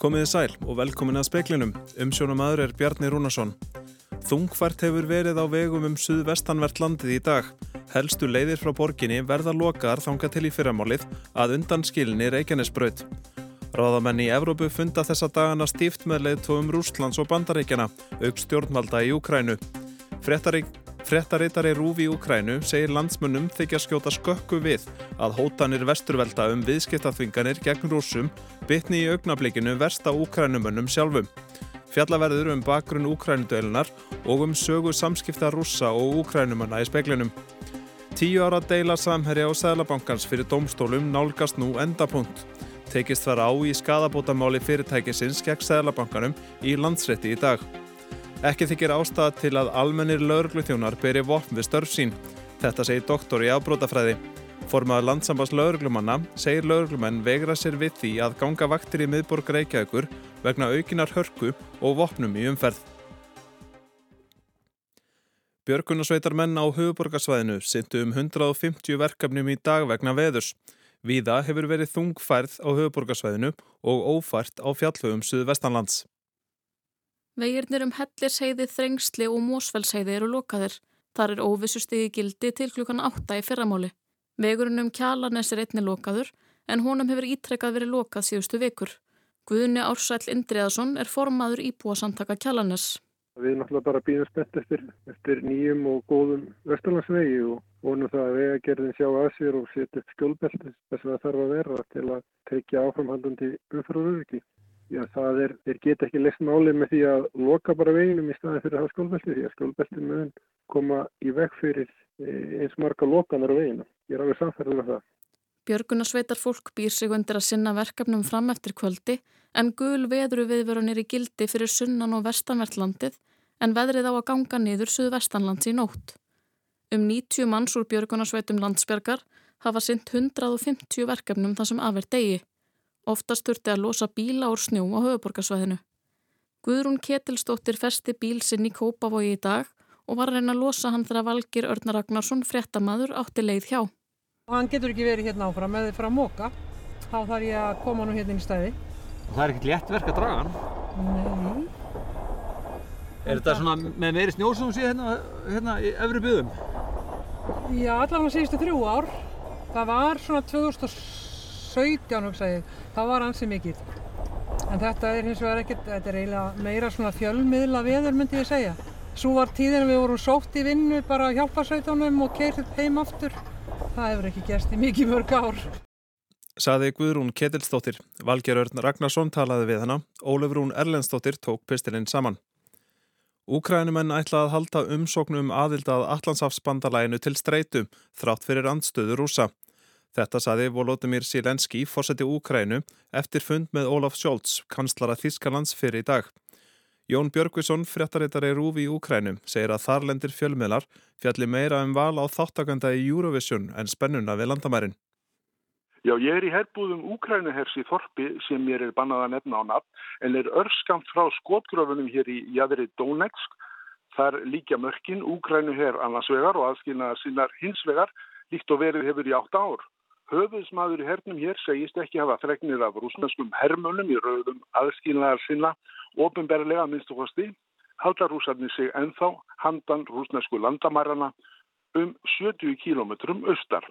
Komiði sæl og velkomin að speklinum. Umsjónum aður er Bjarni Rúnarsson. Þungfært hefur verið á vegum um suðvestanvert landið í dag. Helstu leiðir frá borginni verða lokaðar þanga til í fyrramálið að undan skilni Reykjanesbraut. Ráðamenn í Evrópu funda þessa dagana stíft með leiðtóum Rúslands og Bandaríkjana, auk stjórnvalda í Úkrænu. Frettarík Frettaritari Rúfi í Ukrænu segir landsmönnum þykja skjóta skökku við að hótanir vesturvelda um viðskiptaþvinganir gegn rúsum bytni í augnablikinu versta Ukrænumönnum sjálfum. Fjallaverður um bakgrunn Ukrænudölunar og um sögu samskipta rúsa og Ukrænumanna í speklinum. Tíu ára deila samherja á Sælabankans fyrir domstólum nálgast nú endapunkt. Tekist var á í skadabótamáli fyrirtækisins gegn Sælabankanum í landsrétti í dag. Ekki þykir ástæða til að almennir laurugluþjónar beri vopn við störf sín. Þetta segir doktor í afbrótafræði. Formaður landsambas lauruglumanna segir lauruglumenn vegra sér við því að ganga vaktir í miðborg Reykjavíkur vegna aukinar hörku og vopnum í umferð. Björgunarsveitar menn á höfuborgarsvæðinu syndu um 150 verkefnum í dag vegna veðurs. Víða hefur verið þungfærð á höfuborgarsvæðinu og ófært á fjallhugum Suðvestanlands. Vegirnir um Hellisheiði, Þrengsli og Mósfellsheiði eru lokaðir. Þar er óvissustigi gildi til klukkan 8 í fyrramáli. Vegurinn um Kjalanes er einni lokaður en honum hefur ítrekkað verið lokað síðustu vikur. Guðni Ársæl Indriðarsson er formaður íbúa samtaka Kjalanes. Við náttúrulega bara býðum spennt eftir, eftir nýjum og góðum vesturlandsvegi og vonum það að vegagerðin sjá að sér og setja skjólbelti þess að það þarf að vera til að tekja áframhaldandi umfyrururiki. Já, það er, þeir geta ekki lesn málið með því að loka bara veginum í staði fyrir að hafa skjólbelti því að skjólbelti mögum koma í veg fyrir e, eins marga lokanar á veginu. Ég er alveg samferðið með það. Björgunarsveitar fólk býr sig undir að sinna verkefnum fram eftir kvöldi en gul veðru viðvörunir í gildi fyrir sunnan og vestanvertlandið en veðrið á að ganga niður suðvestanlands í nótt. Um 90 manns úr björgunarsveitum landsbergar hafa sint 150 verkefnum þar sem aðver degi. Oftast þurfti að losa bíla úr snjó á höfuborgarsvæðinu. Guðrún Ketilstóttir festi bíl sinn í Kópavogi í dag og var að reyna að losa hann þegar Valgir Örnar Ragnarsson fréttamaður átti leið hjá. Hann getur ekki verið hérna áfram með því frá móka. Þá þarf ég að koma nú hérna inn í stæði. Og það er ekkert létt verk að draga hann? Nei. Er þetta svona með meiri snjósum síðan hérna, hérna í öfri byggðum? Já, allavega síðustu þrjú ár. Það var svona 2017 hugsaði, það var ansið mikið. En þetta er hins vegar ekkert, þetta er eiginlega meira svona fjölmiðla veður myndi ég segja. Svo var tíðin við vorum sótt í vinnu bara hjálparsveitunum og keirðið heim aftur. Það hefur ekki gerst í mikið mörg ár. Saði Guðrún Ketilsdóttir. Valger Örn Ragnarsson talaði við hana. Ólefur Rún Erlendsdóttir tók pistilinn saman. Úkrænumenn ætla að halda umsóknum aðildað Allandsafsbandalæginu til streitu þrátt fyrir andstöðu rúsa. Þetta saði Volodymyr Silenski, fórseti Úkrænu, eftir fund með Ólaf Scholz, kanslara Þískalands fyrir í dag. Jón Björgvisson, fréttaritari Rúfi í Úkrænu, segir að þarlendir fjölmiðlar fjalli meira um val á þáttakanda í Eurovision en spennuna við landamærin. Já, ég er í herbúðum Úkrænuhers í Þorpi sem mér er bannað að nefna á nafn en er örskamt frá skotgröfunum hér í Jadri Donetsk. Þar líka mörkin Úkrænuher annars vegar og aðskilna sinnar hins vegar líkt og verið hefur í átt ár. Höfuðsmaður í hernum hér segist ekki hafa fregnir af rúsneskum hermönum í rauðum aðskilnaðar sinna ofinberlega minnstu hosti. Halda rúsarnir sig enþá handan rúsnesku landamærarna um 70 kílometrum austar.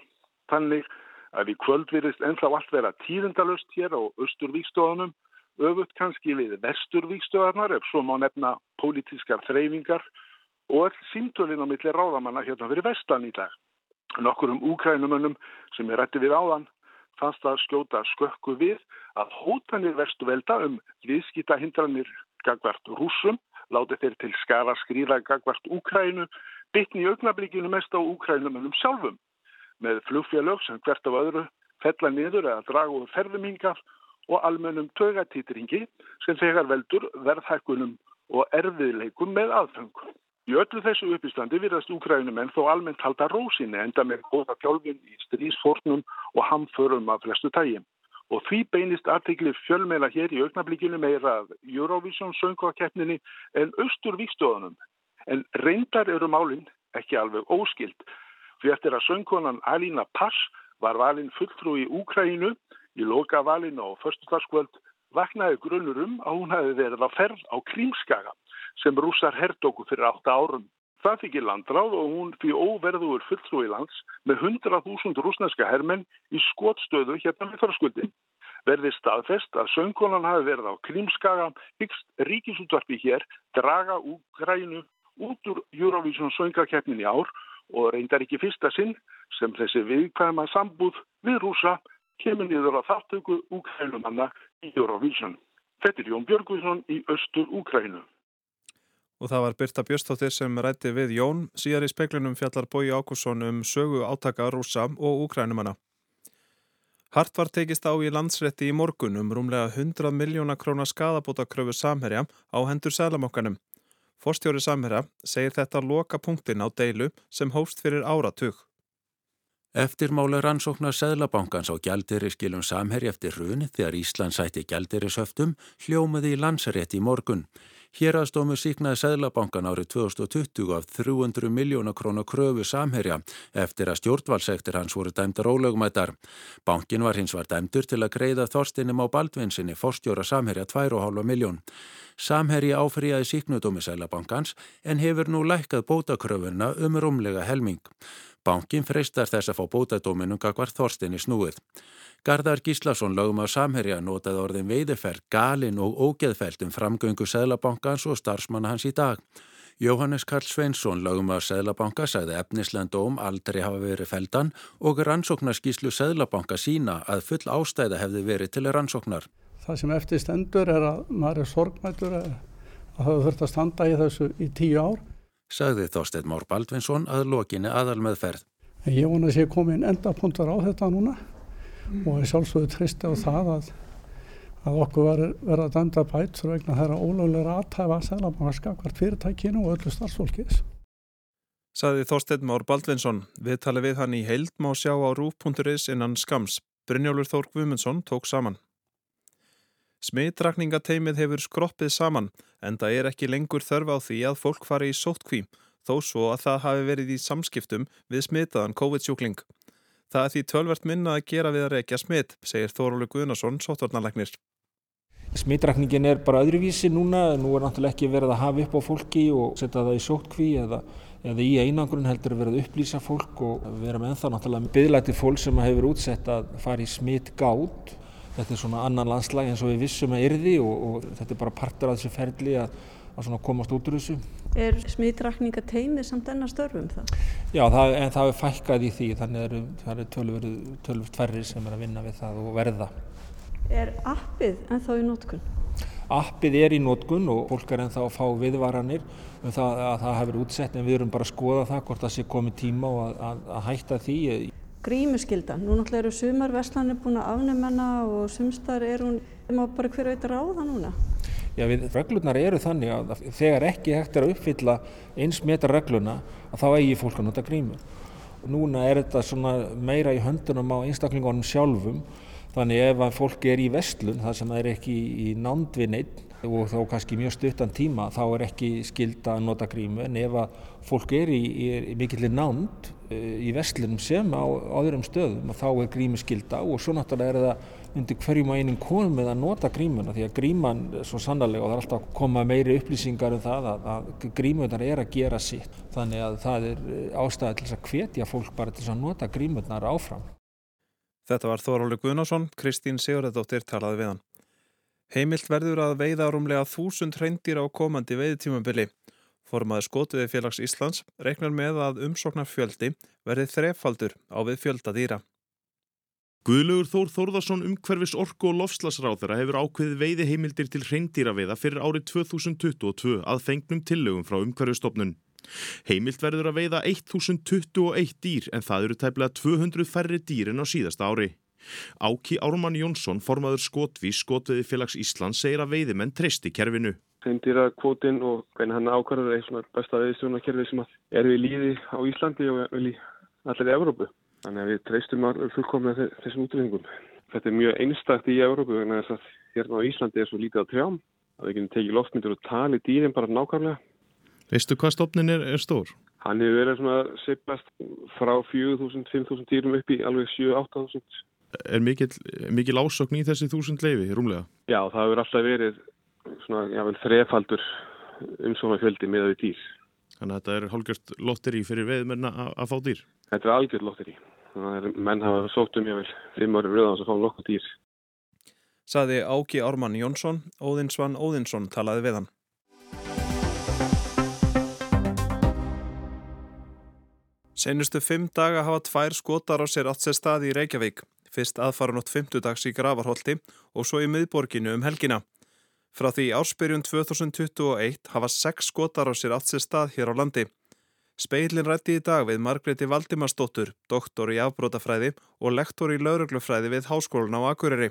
Þannig að í kvöld virðist ennþá allt vera tíðendalust hér á Östurvíkstöðunum, öfut kannski við Vesturvíkstöðarnar ef svo má nefna pólitískar þreyfingar og all símtölinn á milli ráðamanna hérna fyrir vestan í dag. Nokkur um úkrænumönnum sem er rætti við áðan fannst að skjóta skökku við að hótanir vestuvelda um viðskýta hindranir gagvart rúsum, láti þeir til skara skrýða gagvart úkrænu, bytni í augnablíkinu mest á úkrænumönnum sjálfum með flugfélög sem hvert af öðru fella niður eða draga úr ferðumingar og almennum tögatýtringi sem þegar veldur verðhækkunum og erfiðleikum með aðfengu. Í öllu þessu uppístandi virðast úkrænum en þó almennt halda rósinni enda með góða fjálfin í strísfornum og hamförum af flestu tægjum. Og því beinist artikli fjölmeila hér í augnablíkinu meira af Eurovision söngvakeppninni en austurvíkstöðunum. En reyndar eru málinn ekki alveg óskild Því eftir að söngkonan Alina Pass var valinn fulltrú í Úkrænu í loka valinu á förstudagskvöld vaknaði grunnur um að hún hefði verið að ferð á Krímskaga sem rússar herdóku fyrir 8 árum. Það fikk í landráð og hún fyrir óverður fulltrú í lands með 100.000 rúsneska hermenn í skotstöðu hérna með þarskuldi. Verði staðfest að söngkonan hafi verið á Krímskaga, hyggst ríkisútvarpi hér draga Úkrænu út úr Eurovision söngakeppnin í ár og reyndar ekki fyrsta sinn sem þessi viðkvæma sambúð við rúsa kemur niður á þáttöku Úkrænumanna í Eurovision. Þetta er Jón Björgvísson í Östur Úkrænu. Og það var Birta Björstóttir sem rætti við Jón, síðar í speklunum fjallar Bói Ákusson um sögu átaka rúsa og Úkrænumanna. Hart var tekist á í landsrétti í morgun um rúmlega 100 miljóna krónar skadabóta kröfu samherja á hendur sælamokkanum. Forstjóri Samherja segir þetta loka punktin á deilu sem hófst fyrir áratug. Eftir mála rannsóknar Sæðlabankans á gjaldiriskilum Samherja eftir hrun þegar Ísland sætti gjaldirishöftum hljómaði í landsrétt í morgun. Hér aðstómu síknaði Sæðlabankan árið 2020 af 300 miljóna krónu kröfu Samherja eftir að stjórnvalsektir hans voru dæmdar ólögumættar. Bankin var hins var dæmdur til að greiða þorstinum á baldvinsinni forstjóra Samherja 2,5 miljón. Samherji áfriðaði síknudómi Sælabankans en hefur nú lækkað bótakröfunna um rúmlega helming. Bankin freistar þess að fá bótadóminum gagvar Þorstinni snúið. Garðar Gíslason lögum að Samherja notaði orðin veiðiferð, galin og ógeðfælt um framgöngu Sælabankans og starfsmanna hans í dag. Jóhannes Karl Sveinsson lögum að Sæðlabanka sagði efnislendóm aldrei hafa verið feldan og rannsóknarskíslu Sæðlabanka sína að full ástæða hefði verið til rannsóknar það sem eftir stendur er að maður er sorgmættur að hafa þurft að standa í þessu í tíu ár. Sagði Þorstein Mór Baldvinsson að lokinni aðal með ferð. Ég vona að sé komið endapunktar á þetta núna. Og ég sjálfsögðu tristi á það að, að okkur verða að danda bætur vegna þeirra ólögulegra aðtæfa að segla maður skakvart fyrirtækinu og öllu starfsfólkis. Saði Þorstein Mór Baldvinsson. Við tali við hann í heild má sjá á rúf.is innan skams. Brynjólfur Þór Guðmundsson tók saman. Smitrakningateimið hefur skroppið saman en það er ekki lengur þörf á því að fólk fari í sóttkví þó svo að það hafi verið í samskiptum við smitaðan COVID-sjúkling. Það er því tölvert minna að gera við að reykja smitt, segir Þórólu Guðnason, sóttornarlegnir. Smittrakningin er bara öðruvísi núna, nú er náttúrulega ekki verið að hafa upp á fólki og setja það í sóttkví eða, eða í einangrun heldur verið að upplýsa fólk og vera með ennþá náttúrulega bygglæti fólk sem hefur útsett að fara í smitt gátt þetta er svona annan landslag eins og við vissum að yrði og, og þetta er bara partur af þessu ferli að, að komast út úr þessu. Er smitrakninga teimið samt enna störfum það? Já, það, en það er fækkað í því, þannig að það eru tölvöld tverri sem er að vinna við það og verða. Er appið ennþá í nótkunn? Appið er í nótkunn og fólk er ennþá að fá viðvaranir um það að það hefur útsett en við erum bara að skoða það hvort það sé komið tíma og að, að, að hætta því grímuskylda. Nú náttúrulega eru sumar veslanir búin að afnum og sumstar er hún, má bara hver veit ráða núna. Já, við, reglurnar eru þannig að þegar ekki hægt er að uppfylla eins metra regluna að þá eigi fólk að nota grímu. Núna er þetta svona meira í höndunum á einstaklingunum sjálfum þannig ef að fólk er í vestlun þar sem það er ekki í, neitt og þá kannski mjög stuttan tíma þá er ekki skilda að nota grímu en ef að fólk er í, í, mikillir nánd Eh, í vestlunum sem á öðrum stöðum þá er grímu skilda og svo náttúrulega er það undir hverjum að einum konum með að nota grímuna því að gríman svo sannarlega og það er alltaf að koma meiri upplýsingar um það að, að grímunar er að gera sitt þannig að það er eh, ástæði til að hvetja fólk bara til að nota grímunar áfram. Þetta var Þóróli Guðnason, Kristín Sigurðardóttir talaði við hann. Heimilt verður að veiða rúmlega þúsund hreindir á komandi veiðtímabili. Formaður skotviði félags Íslands reiknar með að umsóknar fjöldi verði þrefaldur á við fjölda dýra. Guðlugur Þór Þórðarsson umhverfis orku og lofslagsráðara hefur ákveði veiði heimildir til reyndýraveiða fyrir árið 2022 að fengnum tillögum frá umhverfistofnun. Heimilt verður að veiða 1021 dýr en það eru tæplega 200 færri dýr en á síðasta ári. Áki Ármann Jónsson, formaður skotvís skotviði félags Íslands, segir að veiðimenn treysti kerfinu þeimdýra kvótin og hvernig hann ákvarður er besta viðstjónakerfi sem er við líði á Íslandi og vel í allir Evrópu. Þannig að við treystum fullkomlega þessum útlýningum. Þetta er mjög einstakt í Evrópu þannig að hérna á Íslandi er svo lítið á trjám að við getum tekið loftmyndir og tali dýrin bara nákvæmlega. Veistu hvað stofnin er, er stór? Hann hefur verið svona seiflast frá 4.000-5.000 dýrum upp í alveg 7.000-8.000. Er mikil, mikil ásokn í þessi þúsund leifi, rúmlega? Já, það hefur alltaf verið svona, jável, þrefaldur umsóna fjöldi með því dýr. Þannig að þetta er hálgjörst lotteri fyrir veðmenn að fá dýr? Þetta er algjörð lotteri. Menn hafa sótt um jável fimm ári röðans að fá nokkuð dýr. Saði Áki Ármann Jónsson, Óðinsvann Óðinsson talaði við hann. Senustu fimm daga hafa tvær skotar á sér átt sér staði í Reykjavík. Fyrst aðfara nótt fymtudags í Gravarholti og svo í miðborginu um helgina. Frá því ársbyrjun 2021 hafa sex skotar á sér átt sér stað hér á landi. Speilin rætti í dag við Margreti Valdimarsdóttur, doktor í afbrótafræði og lektor í lauruglufræði við Háskólan á Akureyri.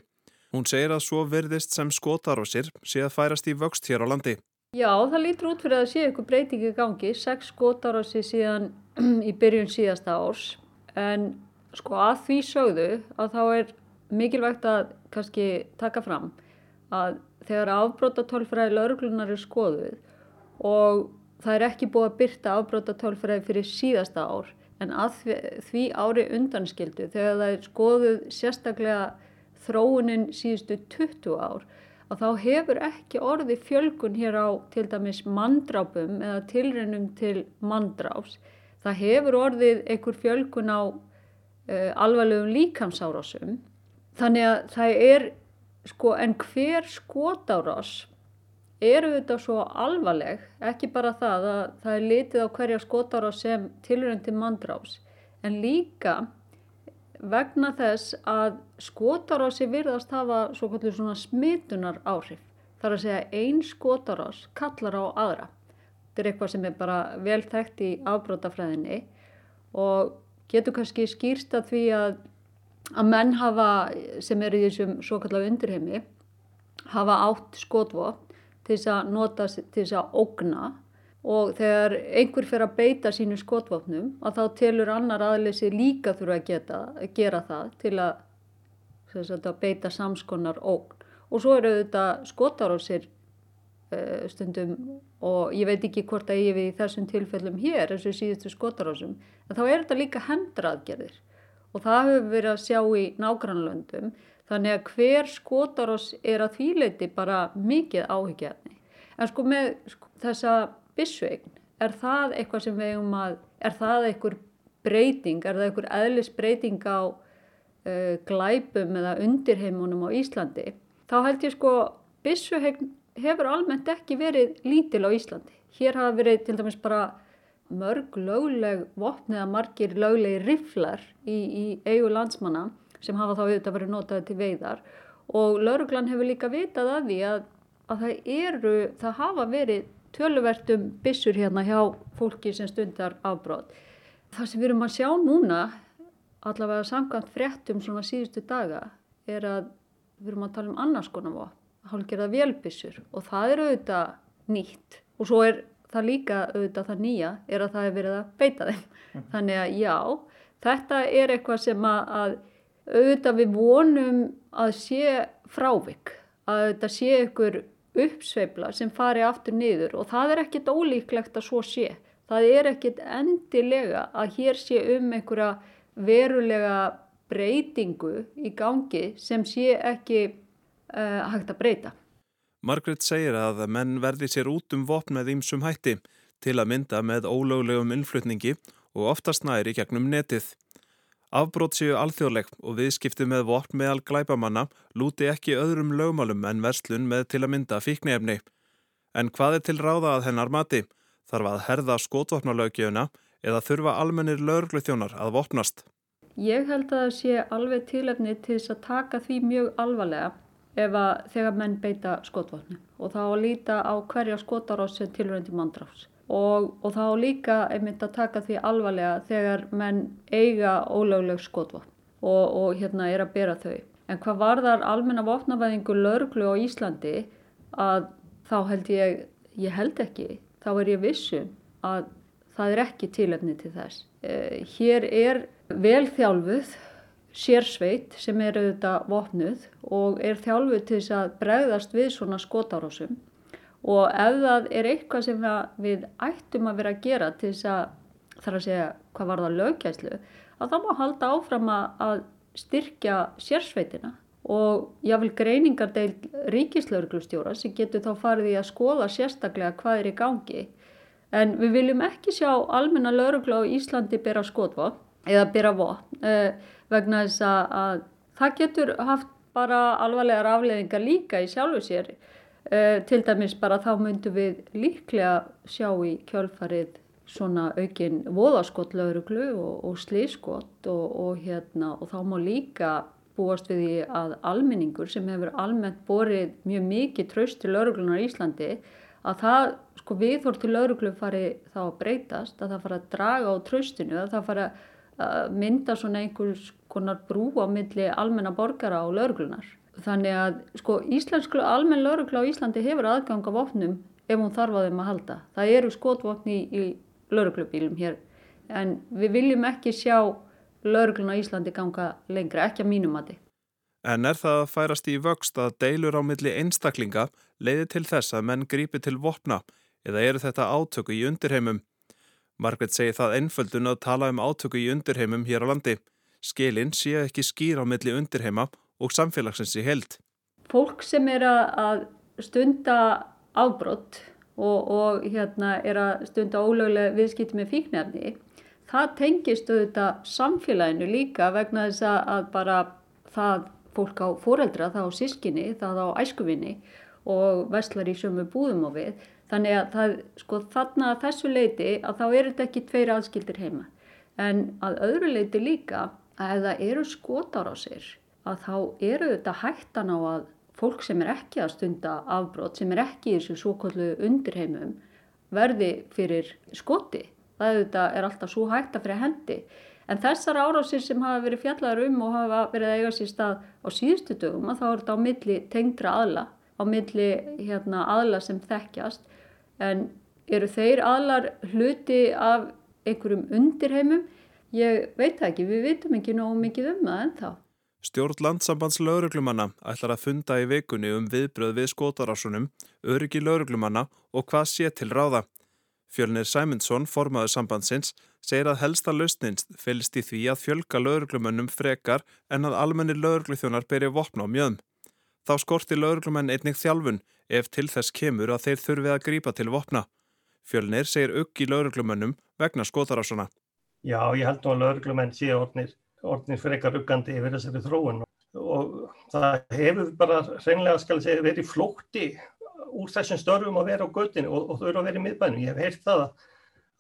Hún segir að svo verðist sem skotar á sér sé að færast í vöxt hér á landi. Já, það lítur út fyrir að sé ykkur breytingi gangi, sex skotar á sér síðan í byrjun síðasta árs en sko að því sögðu að þá er mikilvægt að kannski taka fram að þegar afbróta tölfræði lauruglunar er skoðuð og það er ekki búið að byrta afbróta tölfræði fyrir síðasta ár en að því ári undanskildu þegar það er skoðuð sérstaklega þróunin síðustu 20 ár að þá hefur ekki orði fjölgun hér á til dæmis mandrápum eða tilrennum til mandráps. Það hefur orðið einhver fjölgun á uh, alvarlegum líkamsárásum. Þannig að það er, sko, en hver skotárás eru þetta svo alvarleg, ekki bara það að það er litið á hverja skotárás sem tilröndi mandrás, en líka vegna þess að skotarási virðast hafa svona smitunar áhrif. Það er að segja ein skotarás kallar á aðra. Þetta er eitthvað sem er bara vel þekkt í afbrótafræðinni og getur kannski skýrst að því að, að menn hafa, sem er í þessum svo kallar undirheimi, hafa átt skotvopn til þess að nota til þess að ógna. Og þegar einhver fyrir að beita sínu skotvopnum að þá telur annar aðleysi líka þurfa að, geta, gera það til að, að beita samskonar ógn. Og svo eru þetta skotar á sér uh, stundum og ég veit ekki hvort að ég við í þessum tilfellum hér eins og síðustu skotarásum en þá er þetta líka hendraðgerðir og það hefur verið að sjá í nágrannlöndum þannig að hver skotarás er að þýleiti bara mikið áhyggjarni. En sko með sko, þessa bissuegn, er það eitthvað sem við hefum að, er það eitthvað breyting, er það eitthvað eðlisbreyting á uh, glæpum eða undirheimunum á Íslandi, þá held ég sko bissuegn hefur almennt ekki verið lítil á Íslandi. Hér hafa verið til dæmis bara mörg lögleg vopn eða margir löglegi riflar í, í eigu landsmanna sem hafa þá auðvitað verið notaði til veiðar. Og lauruglan hefur líka vitað að því að, að það eru, það hafa verið töluvertum bissur hérna hjá fólki sem stundar afbróð. Það sem við erum að sjá núna, allavega samkvæmt fréttum svona síðustu daga, er að við erum að tala um annars konar vopn, hálfgerða vélbissur og það eru auðvitað nýtt. Og svo er það líka auðvitað það nýja er að það er verið að beita þeim. Mm. Þannig að já, þetta er eitthvað sem að, að auðvitað við vonum að sé frávik, að þetta sé ykkur uppsveifla sem fari aftur niður og það er ekkit ólíklegt að svo sé. Það er ekkit endilega að hér sé um einhverja verulega breytingu í gangi sem sé ekki uh, hægt að breyta. Margret segir að menn verði sér út um vopn með ímsum hætti til að mynda með ólöglegum innflutningi og oftast næri gegnum netið. Afbrót séu alþjóðleg og viðskipti með vopn meðal glæbamanna lúti ekki öðrum lögmálum en verslun með til að mynda fíknefni. En hvað er til ráða að hennar mati? Þarf að herða skotvopnalaugjöfuna eða þurfa almennir lögluþjónar að vopnast? Ég held að það sé alveg tilefni til þess að taka því mjög alvarlega ef að þegar menn beita skotvotni og þá líta á hverja skotarás sem tilröndi mandráfs og, og þá líka einmitt að taka því alvarlega þegar menn eiga ólögleg skotvotn og, og hérna er að bera þau. En hvað varðar almenna vopnavæðingu lörglu á Íslandi að þá held ég, ég held ekki, þá er ég vissum að það er ekki tilefni til þess. Eh, hér er velþjálfuð sérsveit sem er auðvitað vopnuð og er þjálfuð til þess að bregðast við svona skotárásum og ef það er eitthvað sem við ættum að vera að gera til þess að þar að segja hvað var það löggæslu, að það má halda áfram að styrkja sérsveitina og jáfnvel greiningardeil ríkislauglustjóra sem getur þá farið í að skoða sérstaklega hvað er í gangi. En við viljum ekki sjá almenna laurugla á Íslandi byrja skotva eða byrja vopn eh, vegna þess að það getur haft bara alvarlegar afleðingar líka í sjálfu sér. Eh, til dæmis bara þá myndum við líklega sjá í kjölfarið svona aukin voðaskottlauruglu og, og slískott og, og, hérna, og þá má líka búast við því að almenningur sem hefur almennt borið mjög mikið tröst til lauruglunar í Íslandi að það sko viðhór til lauruglu fari þá að breytast, að það fara að draga á tröstinu, að það fara að mynda svona einhvers konar brú á milli almenna borgara og lauruglunar. Þannig að sko íslensku almenn laurugla á Íslandi hefur aðgang af vopnum ef hún þarf á þeim að halda. Það eru skotvopni í, í lauruglubílum hér en við viljum ekki sjá lauruglun á Íslandi ganga lengra, ekki að mínum mati. En er það að færast í vöxt að deilur á milli einstaklinga leiði til þess að menn grípi til vopna eða eru þetta átöku í undirheimum? Margret segi það einföldun að tala um átöku í undirheimum hér á landi. Skilin sé ekki skýr á milli undirheima og samfélagsins í held. Fólk sem er að stunda ábrott og, og hérna, er að stunda ólöglega viðskipti með fíknefni það tengist auðvitað samfélaginu líka vegna þess að bara það fólk á foreldra, það á sískinni, það á æskuvinni og vestlar í sömu búðum á við. Þannig að það, sko, þarna að þessu leiti að þá eru þetta ekki tveir aðskildir heima. En að öðru leiti líka að ef það eru skotar á sér að þá eru þetta hættan á að fólk sem er ekki að stunda afbrót, sem er ekki í þessu svokallu undirheimum verði fyrir skoti það auðvitað er alltaf svo hægt að fyrir hendi. En þessar árásir sem hafa verið fjallar um og hafa verið að eiga sér stað á síðustu dögum að þá er þetta á milli tengdra aðla, á milli hérna, aðla sem þekkjast. En eru þeir aðlar hluti af einhverjum undirheimum? Ég veit ekki, við veitum ekki nógu mikið um það ennþá. Stjórn landsambands lauruglumanna ætlar að funda í vikunni um viðbröð við skotarásunum, öryggi lauruglumanna og hvað sé til ráða. Fjölnir Sæmundsson, formaður sambandsins, segir að helsta lausnins fylgst í því að fjölga lögurglumönnum frekar en að almenni lögurgluþjónar beri vopna á mjöðum. Þá skorti lögurglumenn einnig þjálfun ef til þess kemur að þeir þurfi að grípa til vopna. Fjölnir segir ugg í lögurglumönnum vegna skotarásana. Já, ég held að lögurglumenn séu orðnir, orðnir frekar uggandi yfir þessari þróun og það hefur bara reynlega skal segja verið flótti úr þessum störfum að vera á göttinu og, og þau eru að vera í miðbænum. Ég hef heyrt það að,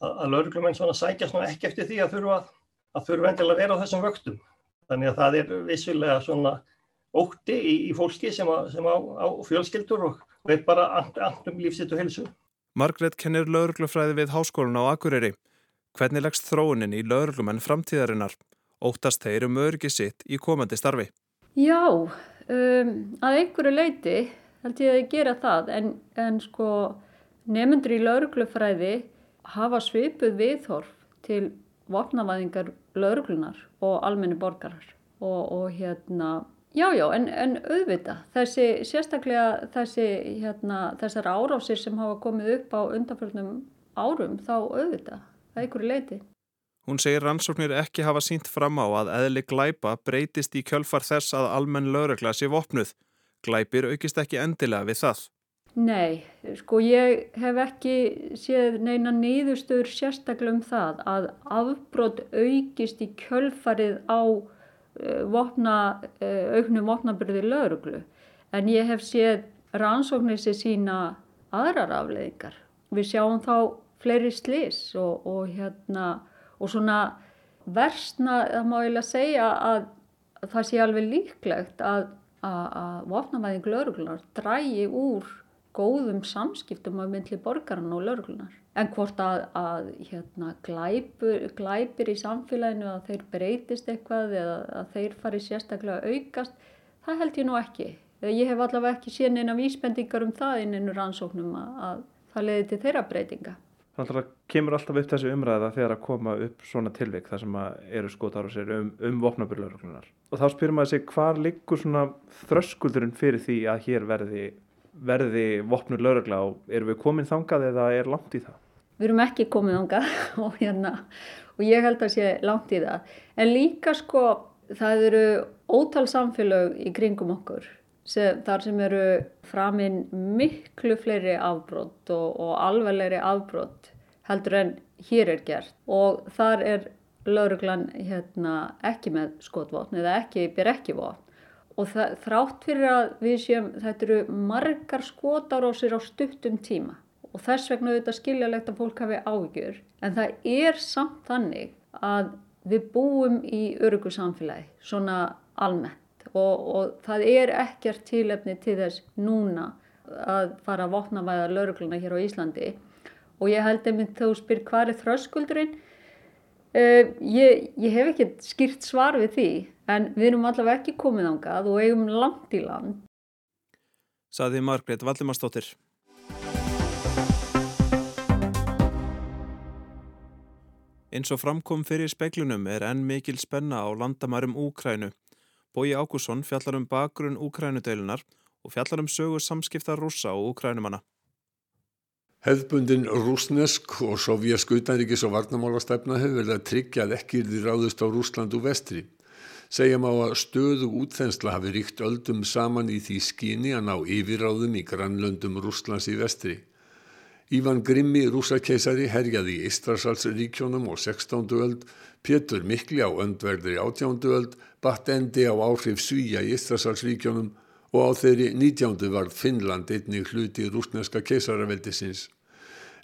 að, að lauruglumenn svona sækja svona ekki eftir því að þurfa að þurfa endilega að vera á þessum vöktum. Þannig að það er vissulega svona ótti í, í fólki sem, a, sem á, á fjölskyldur og veit bara andum lífsitt og helsu. Margret kennir lauruglufræði við háskólan á Akureyri. Hvernig leggst þróunin í lauruglumenn framtíðarinnar? Óttast þeir um örgi sitt í komandi starfi? Já, um, að einhverju leiti held ég að ég gera það en, en sko nefnundur í lauruglufræði hafa svipuð viðhorf til vopnavæðingar lauruglunar og almenni borgarar og, og hérna já já en, en auðvita þessi sérstaklega þessi hérna þessar árásir sem hafa komið upp á undanfjörnum árum þá auðvita að einhverju leiti. Hún segir rannsóknir ekki hafa sínt fram á að eðli glæpa breytist í kjölfar þess að almenn laurugla sé vopnuð Glæpir aukist ekki endilega við það? Nei, sko ég hef ekki séð neina nýðustöður sérstaklega um það að afbrot aukist í kjölfarið á vopna, uh, auknum vopnaburði lauruglu en ég hef séð rannsóknir sem sína aðrar afleðingar. Við sjáum þá fleiri slis og, og, hérna, og svona versna, það má ég lega segja að það sé alveg líklegt að að vopnamæðing lauruglunar drægi úr góðum samskiptum af myndli borgaran og lauruglunar. En hvort að, að hérna, glæpur, glæpir í samfélaginu að þeir breytist eitthvað eða að þeir fari sérstaklega aukast, það held ég nú ekki. Ég hef allavega ekki séð neina vísbendingar um það inn ennur ansóknum að, að það leiði til þeirra breytinga. Þannig að kemur alltaf upp þessu umræða þegar að koma upp svona tilvik þar sem eru skotar á sér um, um vopnaburlauruglunar. Og þá spyrir maður sig hvað liggur svona þröskuldurinn fyrir því að hér verði, verði vopnur laurugla og eru við komin þangað eða er langt í það? við erum ekki komið ánga og, hérna, og ég held að sé langt í það. En líka sko það eru ótal samfélög í kringum okkur sem, þar sem eru framinn miklu fleiri afbrott og, og alvegleiri afbrott heldur en hér er gert og þar er lauruglan hérna, ekki með skotvotn eða ekki, ber ekki votn og það, þrátt fyrir að við séum þetta eru margar skotárásir á stuttum tíma. Og þess vegna auðvitað skiljalegt að fólk hafi ágjur en það er samt þannig að við búum í örugu samfélagi svona almennt. Og, og það er ekkert tílefni til þess núna að fara að vopnavæða laurugluna hér á Íslandi. Og ég held einmitt þú spyr hvað er þröskuldurinn uh, ég, ég hef ekki skýrt svar við því en við erum allavega ekki komið ángað og eigum langt í land Saði Margrét Valdimarsdóttir Eins og framkom fyrir speklunum er enn mikil spenna á landamærum Úkrænu. Bói Ákusson fjallar um bakgrunn Úkrænudeilunar og fjallar um sögu samskipta rúsa og úkrænumanna. Hefðbundin rúsnesk og sovjask utanríkis og varnamálastefna hefur verið að tryggja að ekki er því ráðust á Rúsland og vestri. Segjum á að stöðu útþensla hafi ríkt öldum saman í því skyni að ná yfirráðum í grannlöndum Rúslands í vestri. Ívan Grimmi rúsakeisari herjaði í Ístrasalsríkjónum á 16. öld, Pétur Mikli á öndverðri 18. öld, batt endi á áhrif Svíja í Ístrasalsríkjónum og á þeirri 19. varð Finnland einnig hluti rúsneska keisaraveldisins.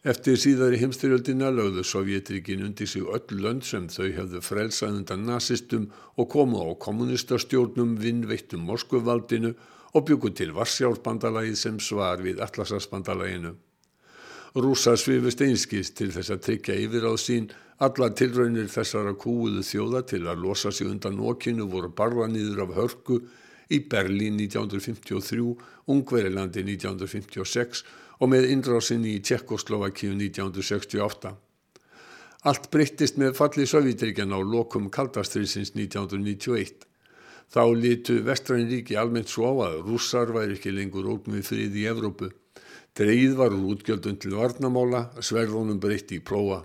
Eftir síðari heimstyrjöldina lögðu Sovjetríkin undir sig öll lönd sem þau hefðu frelsað undan nazistum og komu á kommunistastjórnum vinnveittum Moskvuvaldinu og byggu til Varsjárbandalagið sem svar við Atlasasbandalaginu. Rúsa svifust einskist til þess að tryggja yfiráð sín. Alla tilraunir þessara kúuðu þjóða til að losa sig undan okkinu voru barða nýður af hörku í Berlín 1953, Ungverilandi 1956 og með innrásinni í Tjekkoslovakíu 1968. Allt breyttist með falli Sovjetríkjana á lokum kaldastriðsins 1991. Þá litu vestræn ríki almennt svo á að rússar væri ekki lengur ógn við frið í Evrópu. Dreigð var úr útgjöldun til varnamála, sverðunum breytti í prófa.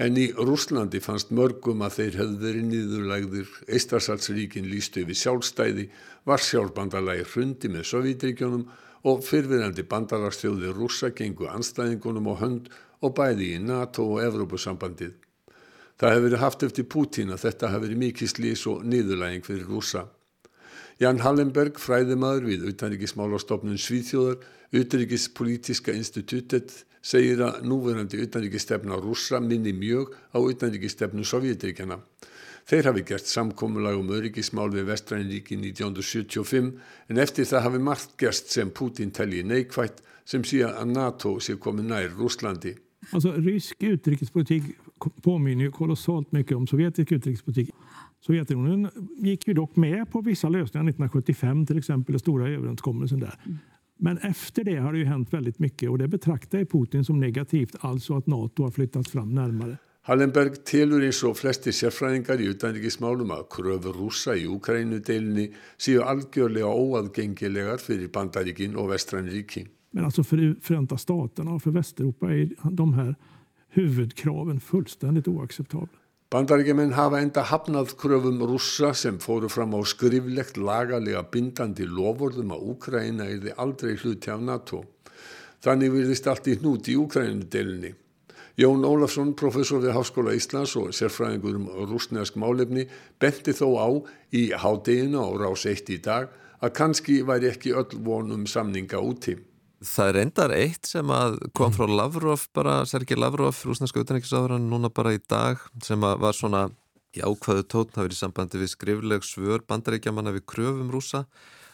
En í Rúslandi fannst mörgum að þeir hefðu verið nýðurlægðir, Eistarsalsríkin lístu yfir sjálfstæði, Varsjálfbandalagi hrundi með Sovjetríkjónum og fyrfirandi bandalagstjóði rúsa gengu anstæðingunum á hönd og bæði í NATO og Evrópusambandið. Það hefur verið haft eftir Pútín að þetta hefur verið mikið slís og nýðurlæging fyrir rúsa. Jan Hallenberg, fræðimaður við utanríkismálastofnun Svíþjóðar, utanríkispolítiska institutet, segir að núverandi utanrikistefna rúsa minni mjög á utanrikistefnu Sovjetríkjana. Þeir hafi gert samkómulag um öryggismál við Vestræniríki 1975 en eftir það hafi margt gerst sem Putin telji neikvægt sem síðan að NATO sé komið nær Rúslandi. Alltså rysk utrikespolitik påminner ju kolossalt mycket om sovjetisk utrikespolitik. Sovjetunionen gick ju dock med på vissa lösningar 1975 till exempel, den stora överenskommelsen där. Men efter det har det ju hänt väldigt mycket och det betraktar Putin som negativt, alltså att NATO har flyttats fram närmare. Hallenberg telur eins og flesti sérfræðingar í utanriksmálum að kröfur rúsa í Ukrænudeilni séu algjörlega óaðgengilegar fyrir bandaríkin og vestranríki. Men alltså för Förenta Staterna och för Västeuropa är de här huvudkraven fullständigt oacceptabla. Bandaríkjumenn hafa enda hafnað kröfum rússa sem fóru fram á skriflegt lagalega bindandi lofurðum að Úkraina er þið aldrei hluti af NATO. Þannig virðist allt í hnút í Úkraínudelinni. Jón Ólafsson, professor við Háskóla Íslands og sérfræðingur um rúsnesk málefni, benti þó á í hádeginu á rás eitt í dag að kannski væri ekki öll vonum samninga úti. Það er endar eitt sem að kom frá Lavrov bara, Sergei Lavrov, rúsneska utanrikiðsáðurann núna bara í dag sem að var svona í ákvaðu tótn, það verið í sambandi við skrifleg svör bandaríkjamanna við kröfum rúsa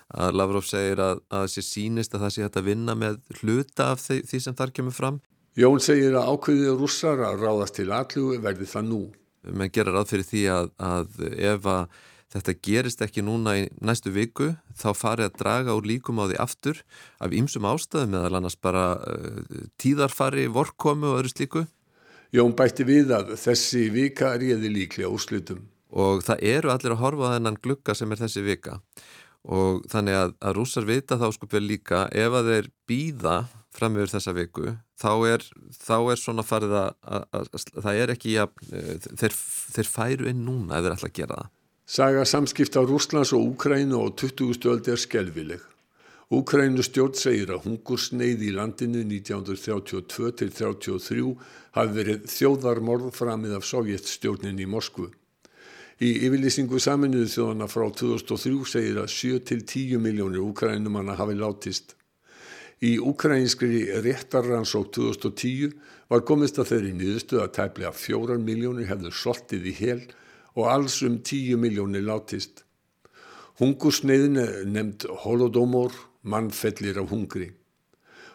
að Lavrov segir að, að það sé sínist að það sé hægt að vinna með hluta af því, því sem þar kemur fram. Jón segir að ákveðið rússar að ráðast til allugu verði það nú. Menn gera ráð fyrir því að, að ef að þetta gerist ekki núna í næstu viku þá farið að draga úr líkum á því aftur af ýmsum ástæðum meðal annars bara uh, tíðarfari, vorkomu og öðru slíku. Jón bætti við að þessi vika réði líklega úrslutum. Og það eru allir að horfa á þennan glukka sem er þessi vika og þannig að, að rússar vita þá sko vel líka ef að þeir býða fram yfir þessa viku þá er, þá er svona farið að, að, að það er ekki að þeir, þeir færu inn núna ef þeir ætla að gera það. Saga samskipta Rúslands og Úkrænu á 20. stöld er skelvileg. Úkrænu stjórn segir að hungursneið í landinu 1932 til 1933 hafi verið þjóðarmorð framið af sovjetstjórnin í Moskvu. Í yfirlýsingu saminuðu þjóðana frá 2003 segir að 7-10 miljónir úkrænumanna hafi látist. Í ukrainskri réttarrannsók 2010 var komist að þeirri nýðustu að tæplega 4 miljónir hefðu soltið í hel og alls um 10 miljónir látist. Hungursneiðin nefnd Holodomor, mannfellir af hungri.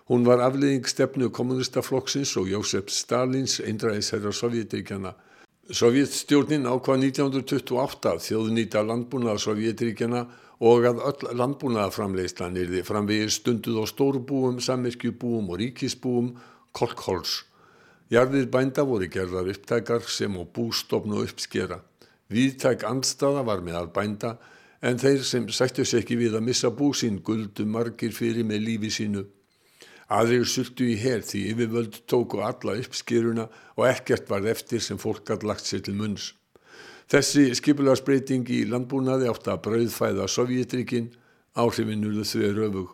Hún var afliðing stefnu kommunistaflokksins og Jósef Stalins einræðisherra Sovjetíkjana. Sovjetstjórnin ákvað 1928 þjóðnýta landbúnað Sovjetíkjana og að öll landbúnaðaframleyslan er þið framvegir stunduð á stórbúum, sammerkjubúum og ríkisbúum, kolkhols. Jarðir bænda voru gerðar upptækar sem á bústofn og uppskera. Víðtæk andstaða var með að bænda en þeir sem sættu sér ekki við að missa búsinn guldu margir fyrir með lífi sínu. Aðrir sultu í her því yfirvöld tóku alla uppskeruna og ekkert var eftir sem fólk hatt lagt sér til munns. Þessi skipularsbreyting í landbúnaði átt að brauðfæða Sovjetrikinn, áhrifinurðu þau röfug.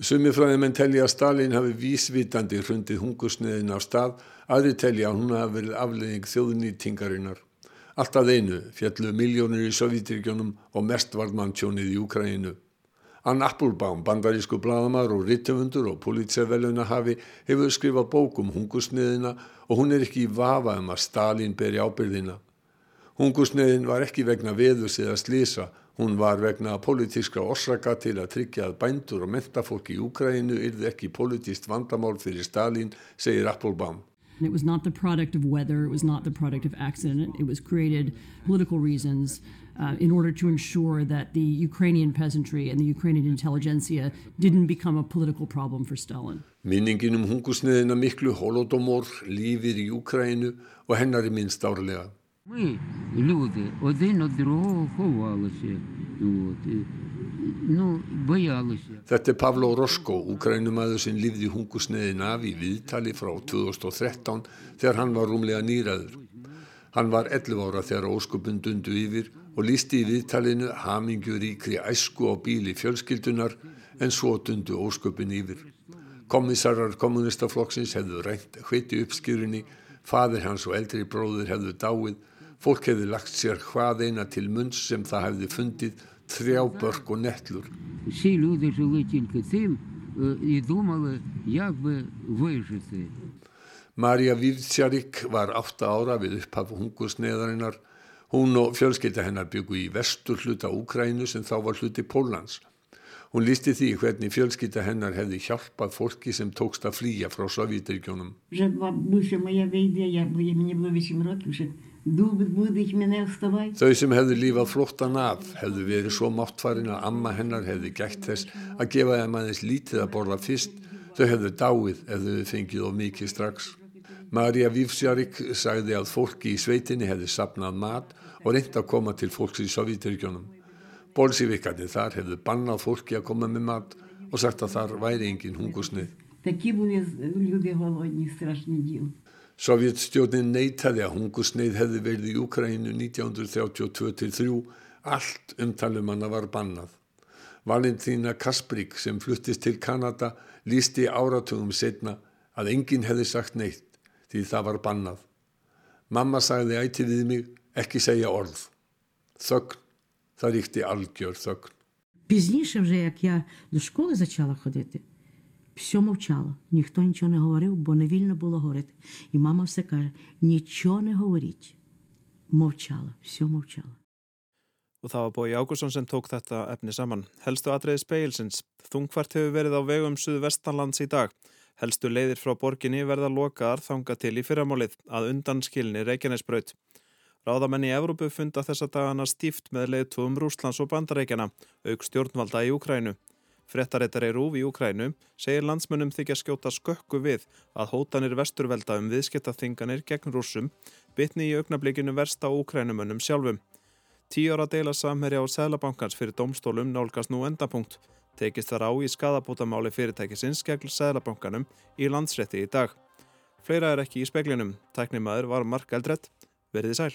Sumifræðimenn telja að Stalin hafi vísvitandi hrundið hungursneðin af stað, aðri telja að hún hafi verið afleðing þjóðnýtingarinnar. Alltaf einu fjallu miljónir í Sovjetrikjónum og mest varðmanntjónið í Úkræninu. Ann Applebaum, bandarísku bladamar og rittöfundur og polítserveluna hafi hefur skrifað bókum hungursneðina og hún er ekki í vafa um að Stalin beri ábyrðina. Hungursneiðin var ekki vegna veðus eða slísa, hún var vegna politískra orsaka til að tryggja að bændur og mentafólk í Úkrænu yrði ekki politíst vandamál fyrir Stalin, segir Applebaum. It was not the product of weather, it was not the product of accident, it was created political reasons uh, in order to ensure that the Ukrainian peasantry and the Ukrainian intelligentsia didn't become a political problem for Stalin. Minningin um hungursneiðina miklu holodomor lífir í Úkrænu og hennar er minnst árlega. Ми, люди, один від другого ховалися. От. nú bæjaðið. Þetta er Pavlo Rosko, ukrænumæður sem lífði hungusneðin af í viðtali frá 2013 þegar hann var rúmlega nýraður. Hann var 11 ára þegar óskupun dundu yfir og lísti í viðtalinu hamingjur íkri æsku á bíli fjölskyldunar en svo dundu óskupun yfir. Komissarar kommunistaflokksins hefðu reynt hviti uppskýrunni, fadir hans og eldri bróður hefðu dáið, fólk hefði lagt sér hvað eina til munns sem það hefði fundið þrjá börk og nettlur. Всі люди жили тільки тим і думали, як би вижити. Marja Vivtsjarik var 8 ára við upphaf hungursneðarinnar. Hún og fjölskeita hennar byggu í vestur hluta Úkrænu sem þá var hluti Pólans. Hún lísti því hvernig fjölskeita hennar hefði hjálpað fólki sem tókst að flýja frá Sovjetrygjónum. Вже бабуся моя вийде, я, мені було 8 років, Þau sem hefðu lífað flóttan af hefðu verið svo máttfarin að amma hennar hefðu gætt þess að gefa þeim aðeins lítið að borða fyrst, þau hefðu dáið ef þau fengið of mikið strax. Marja Vífsjarik sagði að fólki í sveitinni hefðu sapnað mat og reyndi að koma til fólks í Sovjeturkjónum. Bolsívikarnir þar hefðu bannað fólki að koma með mat og sagt að þar væri engin hungusnið. Sovjetstjórnin neytaði að hungusneið hefði verið í Ukraínu 1932-3, allt umtalum hana var bannað. Valentína Kasprík sem fluttist til Kanada lísti áratugum setna að enginn hefði sagt neitt því það var bannað. Mamma sagði ætti við mig ekki segja orð. Þögn, það ríkti algjör þögn. Písnísum, þegar ég í skóla začala hoditi, все мовчало, ніхто нічого не говорив, бо не вільно було говорити. І мама все каже: нічого не говоріть. Мовчала, все мовчала. Og það var Bói Ágússon sem tók þetta efni saman. Helstu atriði speilsins. Þungvart hefur verið á vegum Suðvestanlands í dag. Helstu leiðir frá borginni verða lokaðar þanga til í fyrramálið að undan skilni Reykjanesbraut. Ráðamenn í Evrópu funda þessa dagana stíft með leiðtúum Rúslands og Bandareikjana, auk stjórnvalda í Úkrænu. Frettaréttar í Rúf í Úkrænu segir landsmönnum þykja skjóta skökku við að hótanir vesturvelda um viðskiptaþinganir gegn rúsum bitni í augnablikinu versta Úkrænumönnum sjálfum. Tíu ára deila samherja á Sælabankans fyrir domstólum nálgast nú endapunkt. Tekist þar á í skadabótamáli fyrirtækisins gegn Sæðlabankanum í landsrétti í dag. Fleira er ekki í speklinum. Tæknimaður var Mark Eldredd. Verðið sæl.